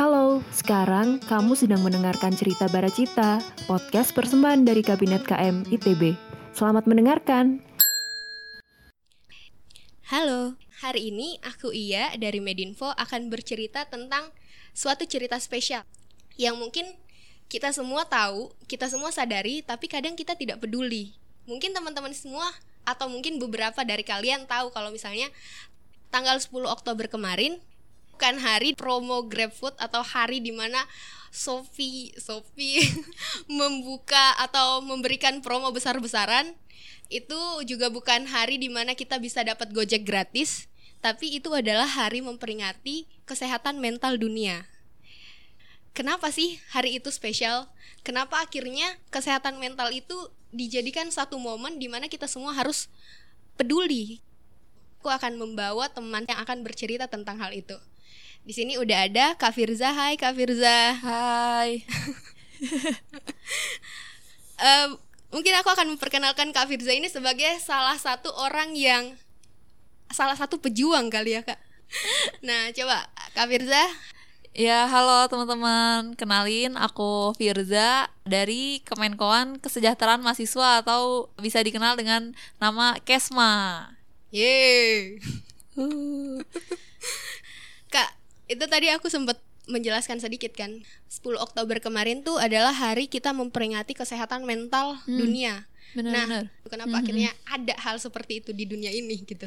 Halo, sekarang kamu sedang mendengarkan cerita Baracita, podcast persembahan dari Kabinet KM ITB. Selamat mendengarkan. Halo, hari ini aku Iya dari Medinfo akan bercerita tentang suatu cerita spesial yang mungkin kita semua tahu, kita semua sadari, tapi kadang kita tidak peduli. Mungkin teman-teman semua atau mungkin beberapa dari kalian tahu kalau misalnya tanggal 10 Oktober kemarin bukan hari promo GrabFood atau hari di mana Sophie Sophie membuka atau memberikan promo besar-besaran itu juga bukan hari di mana kita bisa dapat Gojek gratis tapi itu adalah hari memperingati kesehatan mental dunia. Kenapa sih hari itu spesial? Kenapa akhirnya kesehatan mental itu dijadikan satu momen di mana kita semua harus peduli? Aku akan membawa teman yang akan bercerita tentang hal itu di sini udah ada Kak Firza. Hai Kak Firza. Hai. uh, mungkin aku akan memperkenalkan Kak Firza ini sebagai salah satu orang yang salah satu pejuang kali ya Kak. Nah, coba Kak Firza. Ya, halo teman-teman. Kenalin, aku Firza dari Kemenkoan Kesejahteraan Mahasiswa atau bisa dikenal dengan nama Kesma. Yeay. Kak, itu tadi aku sempat menjelaskan sedikit kan 10 Oktober kemarin tuh adalah hari kita memperingati kesehatan mental hmm. dunia bener, nah bener. kenapa hmm. akhirnya ada hal seperti itu di dunia ini gitu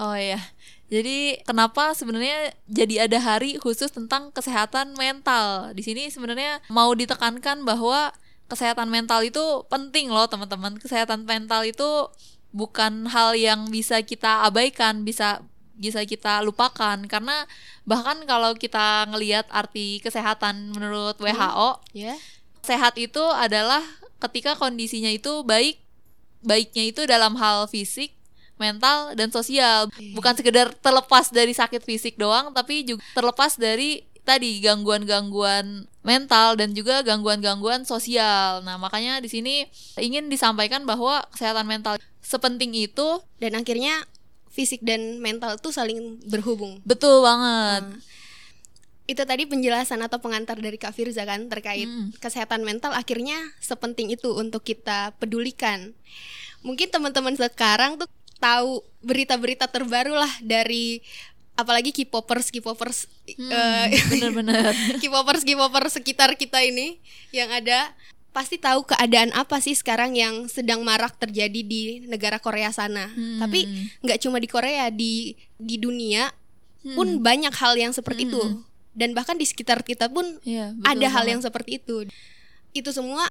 Oh ya, jadi kenapa sebenarnya jadi ada hari khusus tentang kesehatan mental? Di sini sebenarnya mau ditekankan bahwa kesehatan mental itu penting loh teman-teman. Kesehatan mental itu bukan hal yang bisa kita abaikan, bisa bisa kita lupakan karena bahkan kalau kita ngelihat arti kesehatan menurut WHO hmm. yeah. sehat itu adalah ketika kondisinya itu baik baiknya itu dalam hal fisik mental dan sosial yeah. bukan sekedar terlepas dari sakit fisik doang tapi juga terlepas dari tadi gangguan-gangguan mental dan juga gangguan-gangguan sosial. Nah, makanya di sini ingin disampaikan bahwa kesehatan mental sepenting itu dan akhirnya fisik dan mental tuh saling berhubung. Betul banget. Hmm. Itu tadi penjelasan atau pengantar dari Kak Firza kan terkait hmm. kesehatan mental akhirnya sepenting itu untuk kita pedulikan. Mungkin teman-teman sekarang tuh tahu berita-berita terbaru lah dari apalagi K-popers K-popers hmm, uh, bener-bener K-popers K-popers sekitar kita ini yang ada pasti tahu keadaan apa sih sekarang yang sedang marak terjadi di negara Korea sana. Hmm. Tapi nggak cuma di Korea, di di dunia hmm. pun banyak hal yang seperti hmm. itu. Dan bahkan di sekitar kita pun ya, ada hal yang seperti itu. Itu semua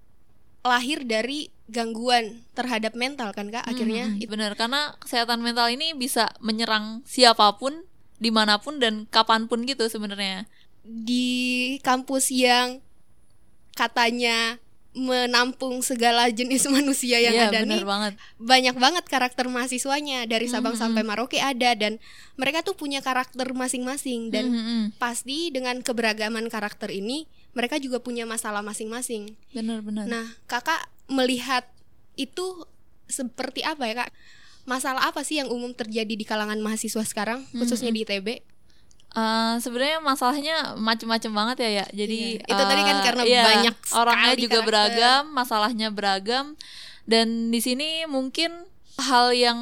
lahir dari gangguan terhadap mental kan kak akhirnya. Hmm, benar karena kesehatan mental ini bisa menyerang siapa pun, di mana pun dan kapan pun gitu sebenarnya. Di kampus yang katanya menampung segala jenis manusia yang yeah, ada nih banget. banyak banget karakter mahasiswanya dari Sabang mm -hmm. sampai Maroke ada dan mereka tuh punya karakter masing-masing dan mm -hmm. pasti dengan keberagaman karakter ini mereka juga punya masalah masing-masing. Benar-benar. Nah, kakak melihat itu seperti apa ya kak? Masalah apa sih yang umum terjadi di kalangan mahasiswa sekarang, khususnya mm -hmm. di ITB? Uh, sebenarnya masalahnya macem-macem banget ya ya. Jadi iya. itu tadi kan karena iya, banyak orangnya juga karakter. beragam, masalahnya beragam dan di sini mungkin hal yang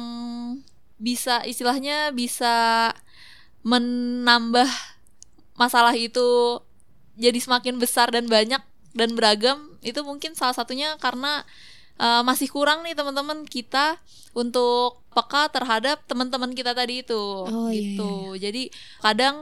bisa istilahnya bisa menambah masalah itu jadi semakin besar dan banyak dan beragam itu mungkin salah satunya karena uh, masih kurang nih teman-teman kita untuk peka terhadap teman-teman kita tadi itu oh, iya, gitu. Iya, iya. Jadi kadang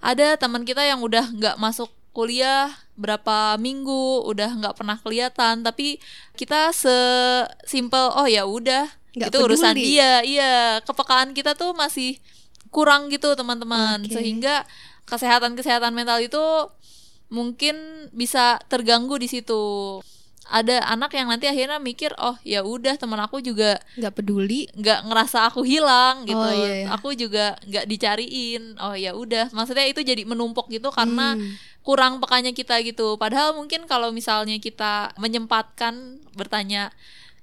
ada teman kita yang udah nggak masuk kuliah berapa minggu udah nggak pernah kelihatan tapi kita sesimpel oh ya udah itu peduli. urusan dia iya kepekaan kita tuh masih kurang gitu teman-teman okay. sehingga kesehatan kesehatan mental itu mungkin bisa terganggu di situ ada anak yang nanti akhirnya mikir oh ya udah teman aku juga nggak peduli. nggak ngerasa aku hilang gitu. Oh, iya, iya. aku juga nggak dicariin. Oh ya udah. Maksudnya itu jadi menumpuk gitu karena hmm. kurang pekanya kita gitu. Padahal mungkin kalau misalnya kita menyempatkan bertanya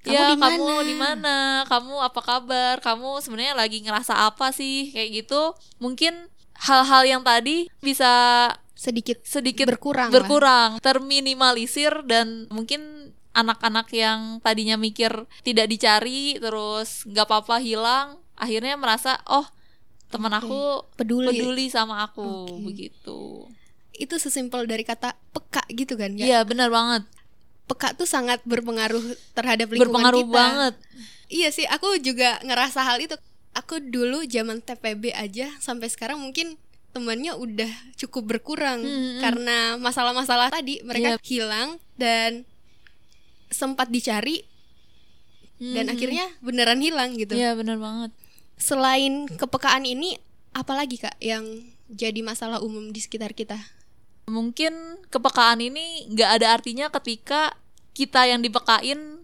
kamu ya di mana? kamu di mana? Kamu apa kabar? Kamu sebenarnya lagi ngerasa apa sih? Kayak gitu. Mungkin hal-hal yang tadi bisa sedikit sedikit berkurang lah. berkurang, terminimalisir dan mungkin anak-anak yang tadinya mikir tidak dicari terus nggak apa-apa hilang, akhirnya merasa oh teman Oke. aku peduli. peduli sama aku Oke. begitu. Itu sesimpel dari kata peka gitu kan? Iya benar banget, Peka tuh sangat berpengaruh terhadap lingkungan berpengaruh kita. banget. Iya sih, aku juga ngerasa hal itu. Aku dulu zaman TPB aja sampai sekarang mungkin temannya udah cukup berkurang Hmm, hmm. karena masalah-masalah tadi mereka Yep. hilang dan sempat dicari dan Mhm. akhirnya beneran hilang gitu. Iya benar banget. Selain kepekaan ini, apalagi kak yang jadi masalah umum di sekitar kita? Mungkin kepekaan ini nggak ada artinya ketika kita yang dipekain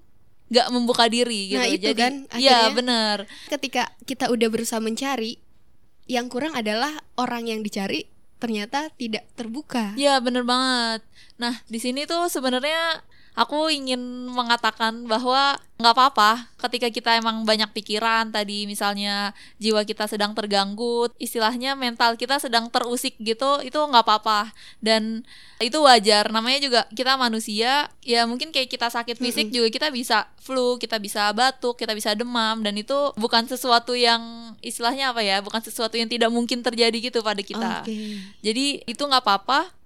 nggak membuka diri gitu. Nah, itu Jadi, kan, iya benar. Ketika kita udah berusaha mencari, yang kurang adalah orang yang dicari ternyata tidak terbuka. Iya bener banget. Nah di sini tuh sebenarnya aku ingin mengatakan bahwa nggak apa-apa ketika kita emang banyak pikiran tadi misalnya jiwa kita sedang terganggu, istilahnya mental kita sedang terusik gitu, itu nggak apa-apa dan itu wajar. Namanya juga kita manusia, ya mungkin kayak kita sakit fisik juga kita bisa flu, kita bisa batuk, kita bisa demam dan itu bukan sesuatu yang istilahnya apa ya, bukan sesuatu yang tidak mungkin terjadi gitu pada kita. Oke. Jadi itu nggak apa-apa.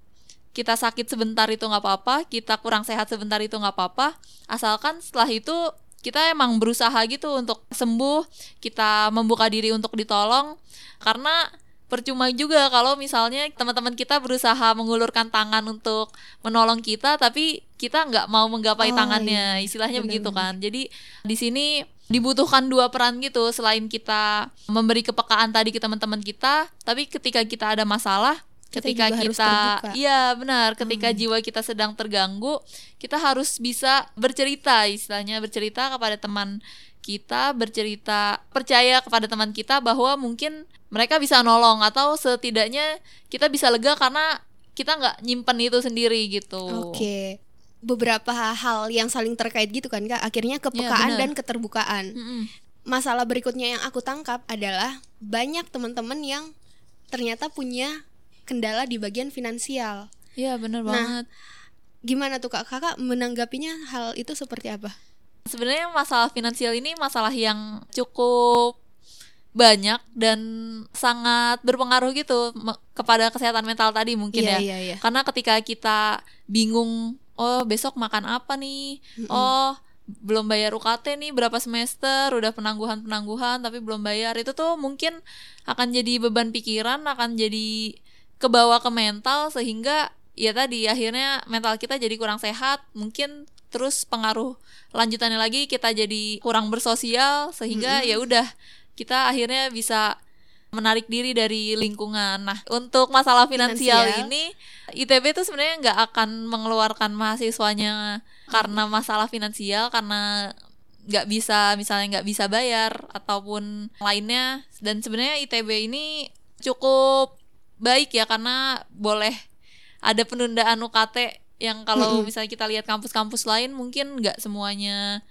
Kita sakit sebentar itu nggak apa-apa. Kita kurang sehat sebentar itu nggak apa-apa. Asalkan setelah itu kita emang berusaha gitu untuk sembuh. Kita membuka diri untuk ditolong. Karena percuma juga kalau misalnya teman-teman kita berusaha mengulurkan tangan untuk menolong kita, tapi kita nggak mau Oh, menggapai tangannya. Istilahnya Benar, begitu kan. Jadi di sini dibutuhkan dua peran gitu selain kita memberi kepekaan tadi ke teman-teman kita tapi ketika kita ada masalah ketika kita. Hmm. iya benar ketika jiwa kita sedang terganggu kita harus bisa bercerita istilahnya bercerita kepada teman kita bercerita percaya kepada teman kita bahwa mungkin mereka bisa nolong atau setidaknya kita bisa lega karena kita nggak nyimpen itu sendiri gitu Oke. Beberapa hal yang saling terkait gitu kan Kak. Akhirnya kepekaan benar. dan keterbukaan. Mm-mm. Masalah berikutnya yang aku tangkap adalah banyak teman-teman yang ternyata punya kendala di bagian finansial. Iya benar Nah, banget Gimana tuh Kak? Kakak menanggapinya hal itu seperti apa? sebenarnya masalah finansial ini masalah yang cukup banyak dan sangat berpengaruh gitu kepada kesehatan mental tadi mungkin Iya, ya. iya, iya. Karena ketika kita bingung, oh besok makan apa nih? Oh belum bayar UKT nih berapa semester, udah penangguhan-penangguhan tapi belum bayar. Itu tuh mungkin akan jadi beban pikiran, akan jadi kebawa ke mental sehingga ya tadi akhirnya mental kita jadi kurang sehat, mungkin terus pengaruh lanjutannya lagi kita jadi kurang bersosial sehingga ya udah kita akhirnya bisa menarik diri dari lingkungan. Nah, untuk masalah finansial, Finansial. ini ITB itu sebenarnya nggak akan mengeluarkan mahasiswanya karena masalah finansial karena nggak bisa misalnya nggak bisa bayar ataupun lainnya dan sebenarnya ITB ini cukup baik ya karena boleh ada penundaan UKT yang kalau misalnya kita lihat kampus-kampus lain mungkin nggak semuanya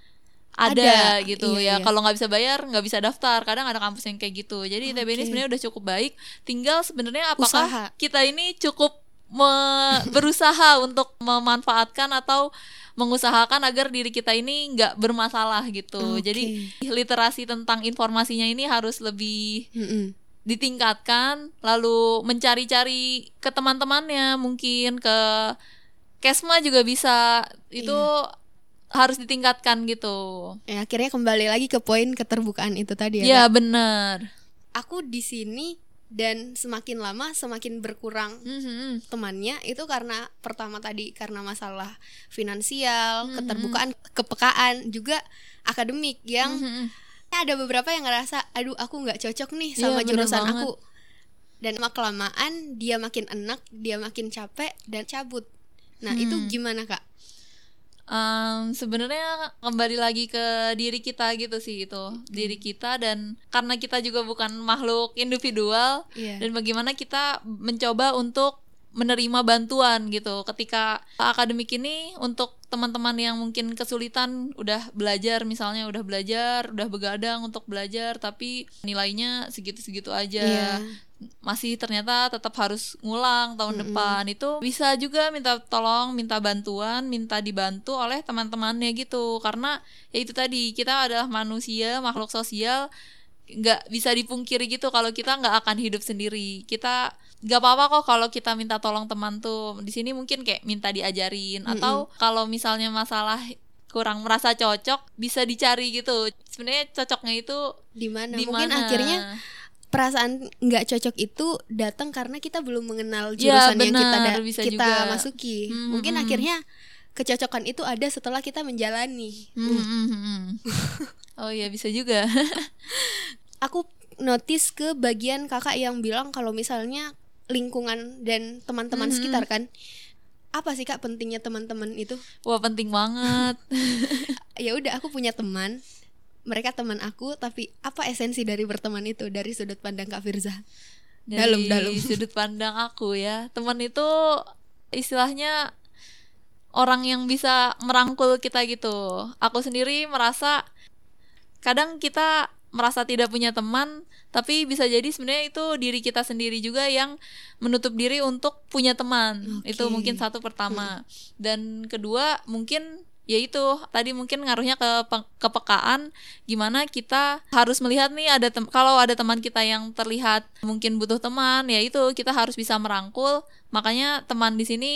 ada, Ada, gitu iya, ya iya. kalau nggak bisa bayar nggak bisa daftar kadang ada kampus yang kayak gitu jadi ITB ini sebenarnya udah cukup baik tinggal sebenarnya apakah Usaha. kita ini cukup me- berusaha untuk memanfaatkan atau mengusahakan agar diri kita ini nggak bermasalah gitu Oke. jadi literasi tentang informasinya ini harus lebih Mm-mm. Ditingkatkan lalu mencari-cari ke teman-temannya mungkin ke kesma juga bisa itu Iya. harus ditingkatkan gitu Ya, akhirnya kembali lagi ke poin keterbukaan itu tadi ya. ya benar Aku di sini dan semakin lama semakin berkurang Mhm. temannya itu karena pertama tadi karena masalah finansial, Mhm. keterbukaan, kepekaan juga akademik yang Mhm. Ada beberapa yang ngerasa aduh aku nggak cocok nih Iya, sama bener jurusan banget. aku. Dan lama kelamaan dia makin enak, dia makin capek dan cabut. Nah, itu Hmm. gimana, Kak? Em, sebenarnya kembali lagi ke diri kita gitu sih itu diri kita dan karena kita juga bukan makhluk individual Iya. dan bagaimana kita mencoba untuk menerima bantuan gitu ketika akademik ini untuk teman-teman yang mungkin kesulitan udah belajar misalnya udah belajar udah begadang untuk belajar tapi nilainya segitu-segitu aja. Iya. masih ternyata tetap harus ngulang tahun depan. Itu bisa juga minta tolong minta bantuan minta dibantu oleh teman-temannya gitu. Karena ya itu tadi kita adalah manusia makhluk sosial nggak bisa dipungkiri gitu kalau kita nggak akan hidup sendiri. Kita nggak apa-apa kok kalau kita minta tolong teman tuh. Di sini mungkin kayak minta diajarin. Atau kalau misalnya masalah kurang merasa cocok bisa dicari gitu. Sebenarnya cocoknya itu di mana? mungkin akhirnya perasaan nggak cocok itu datang karena kita belum mengenal Ya, jurusan yang kita benar, da- bisa kita juga. masuki. Hmm, mungkin hmm. akhirnya kecocokan itu ada setelah kita menjalani. Hmm, hmm, hmm. oh iya bisa juga. Aku notice ke bagian kakak yang bilang kalau misalnya lingkungan dan teman-teman Mhm. sekitar kan? Apa sih kak pentingnya teman-teman itu? Wah penting banget. Ya udah aku punya teman. Mereka teman aku tapi apa esensi dari berteman itu dari sudut pandang kak Firza? Dari Dalam, dalam. sudut pandang aku ya teman itu istilahnya orang yang bisa merangkul kita gitu. Aku sendiri merasa kadang kita merasa tidak punya teman tapi bisa jadi sebenarnya itu diri kita sendiri juga yang menutup diri untuk punya teman. Oke. itu mungkin satu pertama. Dan kedua mungkin ya itu tadi mungkin ngaruhnya ke pe- kepekaan gimana kita harus melihat nih ada tem- kalau ada teman kita yang terlihat mungkin butuh teman ya itu kita harus bisa merangkul. Makanya teman di sini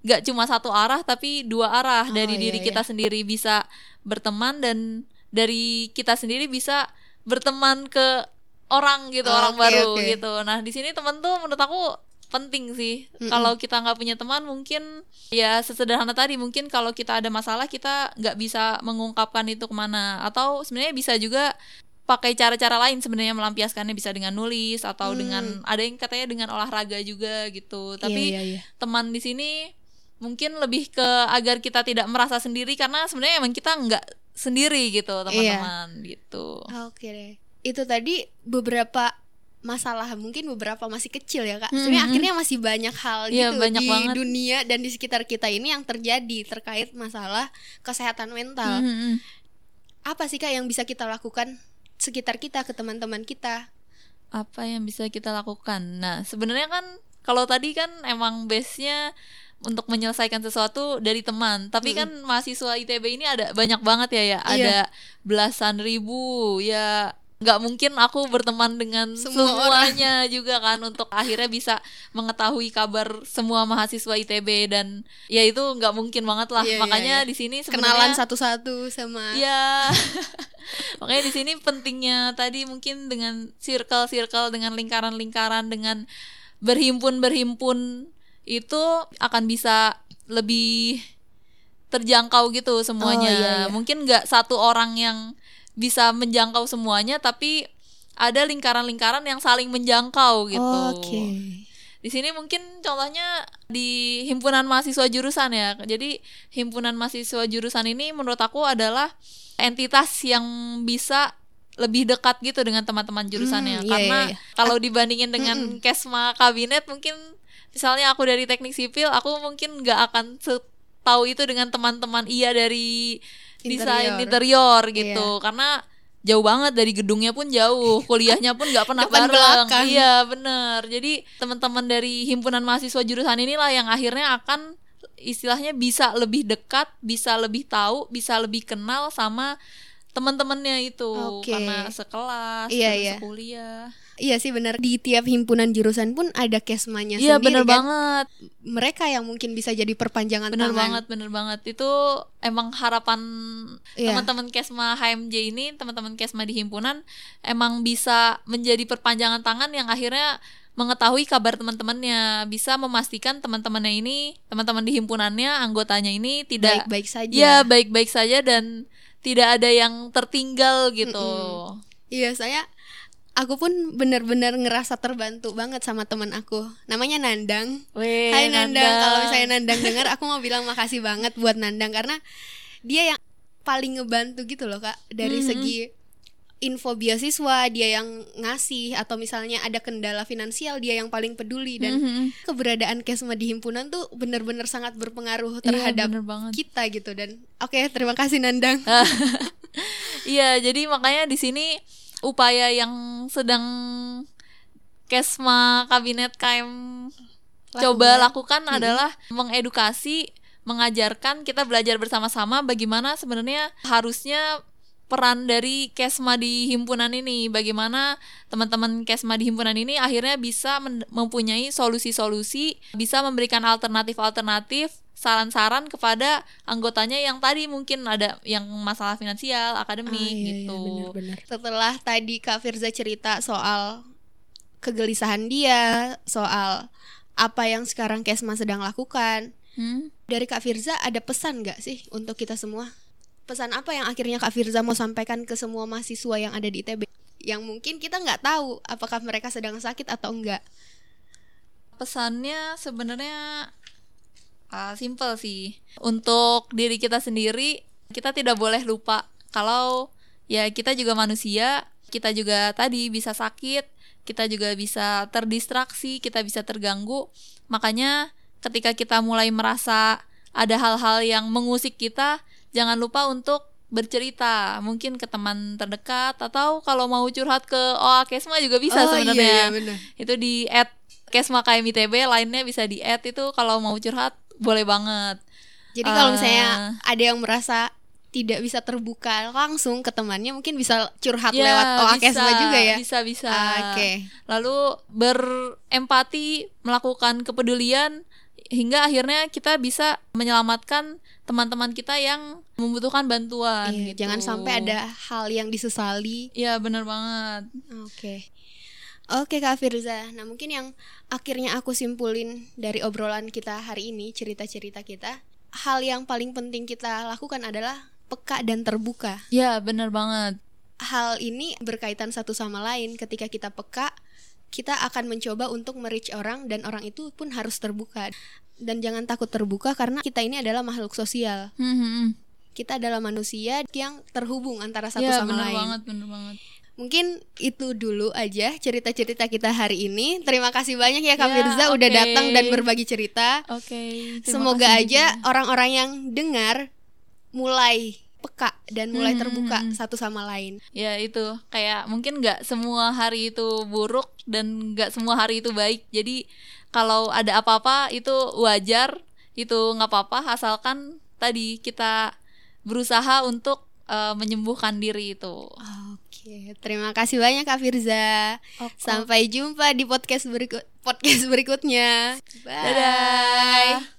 nggak cuma satu arah tapi dua arah. Oh, dari iya, diri iya. kita sendiri bisa berteman dan dari kita sendiri bisa berteman ke orang gitu orang Oke, baru oke. gitu nah di sini teman tuh menurut aku penting sih Mm-mm. kalau kita nggak punya teman mungkin ya sesederhana tadi mungkin kalau kita ada masalah kita nggak bisa mengungkapkan itu ke mana atau sebenarnya bisa juga pakai cara-cara lain sebenarnya melampiaskannya bisa dengan nulis atau Hmm. dengan ada yang katanya dengan olahraga juga gitu tapi iya, iya, iya. teman di sini mungkin lebih ke agar kita tidak merasa sendiri karena sebenarnya emang kita nggak sendiri gitu Iya. teman-teman gitu Oke deh. Itu tadi beberapa masalah mungkin beberapa masih kecil ya kak. Hmm, Sebenarnya akhirnya masih banyak hal Iya, gitu banyak di banget. dunia dan di sekitar kita ini yang terjadi terkait masalah kesehatan mental. Hmm, hmm. Apa sih kak yang bisa kita lakukan sekitar kita ke teman-teman kita? apa yang bisa kita lakukan nah sebenarnya kan kalau tadi kan emang base-nya untuk menyelesaikan sesuatu dari teman. Tapi kan mahasiswa ITB ini ada banyak banget ya ya. Iya. ada belasan ribu ya. Nggak mungkin aku berteman dengan Semua semuanya juga kan untuk akhirnya bisa mengetahui kabar semua mahasiswa ITB dan ya itu nggak mungkin banget lah. Iya, iya, makanya iya. di sini Kenalan satu-satu sama Ya, makanya di sini pentingnya tadi mungkin dengan circle-circle, dengan lingkaran-lingkaran, dengan berhimpun-berhimpun itu akan bisa lebih terjangkau gitu semuanya. Oh, iya, iya. Mungkin nggak satu orang yang bisa menjangkau semuanya, tapi ada lingkaran-lingkaran yang saling menjangkau gitu. Oke. Di sini mungkin contohnya di himpunan mahasiswa jurusan ya. Jadi himpunan mahasiswa jurusan ini menurut aku adalah entitas yang bisa lebih dekat gitu dengan teman-teman jurusannya Hmm, iya, karena iya, iya. kalau dibandingin dengan kesma kabinet mungkin misalnya aku dari teknik sipil aku mungkin nggak akan tahu itu dengan teman-teman iya dari desain Interior. gitu karena jauh banget dari gedungnya pun jauh kuliahnya pun nggak pernah Depan bareng belakang. iya bener jadi teman-teman dari himpunan mahasiswa jurusan inilah yang akhirnya akan istilahnya bisa lebih dekat bisa lebih tahu bisa lebih kenal sama teman-temannya itu Oke. karena sekelas Iya, iya. sekuliah Iya sih benar di tiap himpunan jurusan pun ada kesmanya iya sendiri bener kan. banget Mereka yang mungkin bisa jadi perpanjangan bener tangan. banget bener banget itu emang harapan Iya. teman-teman kesma HMJ ini teman-teman kesma di himpunan emang bisa menjadi perpanjangan tangan yang akhirnya mengetahui kabar teman-temannya bisa memastikan teman-temannya ini teman-teman di himpunannya anggotanya ini tidak baik-baik saja. ya baik-baik saja dan tidak ada yang tertinggal gitu Iya saya aku pun benar-benar ngerasa terbantu banget sama teman aku. Namanya Nandang. Weh, Hai Nandang, Nandang. kalau misalnya Nandang dengar aku mau bilang makasih banget buat Nandang karena dia yang paling ngebantu gitu loh Kak dari Mhm. segi info beasiswa dia yang ngasih atau misalnya ada kendala finansial dia yang paling peduli. Dan Mhm. keberadaan Kesma di himpunan tuh benar-benar sangat berpengaruh Iya, terhadap bener banget. kita gitu. Dan oke terima kasih Nandang. Iya, jadi makanya di sini upaya yang sedang Kesma Kabinet KM coba lakukan adalah mengedukasi, mengajarkan kita belajar bersama-sama bagaimana sebenarnya harusnya peran dari Kesma di himpunan ini, bagaimana teman-teman Kesma di himpunan ini akhirnya bisa mempunyai solusi-solusi, bisa memberikan alternatif-alternatif, saran-saran kepada anggotanya yang tadi mungkin ada yang masalah finansial, akademik Ah, iya, iya, gitu. benar-benar. Setelah tadi Kak Firza cerita soal kegelisahan dia, soal apa yang sekarang Kesma sedang lakukan. Hmm? Dari Kak Firza ada pesan nggak sih untuk kita semua? Pesan apa yang akhirnya Kak Firza mau sampaikan ke semua mahasiswa yang ada di ITB? Yang mungkin kita nggak tahu apakah mereka sedang sakit atau enggak. pesannya sebenarnya uh, simple sih. Untuk diri kita sendiri, kita tidak boleh lupa kalau ya kita juga manusia, kita juga tadi bisa sakit, kita juga bisa terdistraksi, kita bisa terganggu. Makanya ketika kita mulai merasa ada hal-hal yang mengusik kita, jangan lupa untuk bercerita mungkin ke teman terdekat atau kalau mau curhat ke OA Kesma juga bisa Oh, iya, sebenarnya iya, benar. itu di add Kesma KMITB lainnya bisa di add itu kalau mau curhat boleh banget Jadi kalau Eh. misalnya ada yang merasa tidak bisa terbuka langsung ke temannya, mungkin bisa curhat Ya, lewat OA bisa, Kesma juga ya. bisa bisa Ah, Oke. lalu berempati melakukan kepedulian hingga akhirnya kita bisa menyelamatkan teman-teman kita yang membutuhkan bantuan Iya, gitu. Jangan sampai ada hal yang disesali. Iya bener banget Oke. Oke Kak Firza. Nah, mungkin yang akhirnya aku simpulin dari obrolan kita hari ini, cerita-cerita kita, hal yang paling penting kita lakukan adalah peka dan terbuka. Iya bener banget Hal ini berkaitan satu sama lain. Ketika kita peka, kita akan mencoba untuk merich orang dan orang itu pun harus terbuka. Dan jangan takut terbuka karena kita ini adalah makhluk sosial. Hmm. Kita adalah manusia yang terhubung antara satu Iya sama bener lain. banget bener banget Mungkin itu dulu aja cerita-cerita kita hari ini. Terima kasih banyak ya Kak Ya, Firza udah datang dan berbagi cerita. oke terima Semoga aja orang-orang yang dengar mulai peka dan mulai Hmm, terbuka satu sama lain. ya itu. Kayak mungkin nggak semua hari itu buruk dan nggak semua hari itu baik. Jadi kalau ada apa-apa itu wajar. Itu nggak apa-apa. Asalkan tadi kita berusaha untuk eh, menyembuhkan diri itu. Oke, terima kasih banyak Kak Firza. Sampai jumpa di podcast berikut podcast berikutnya. Bye. dadah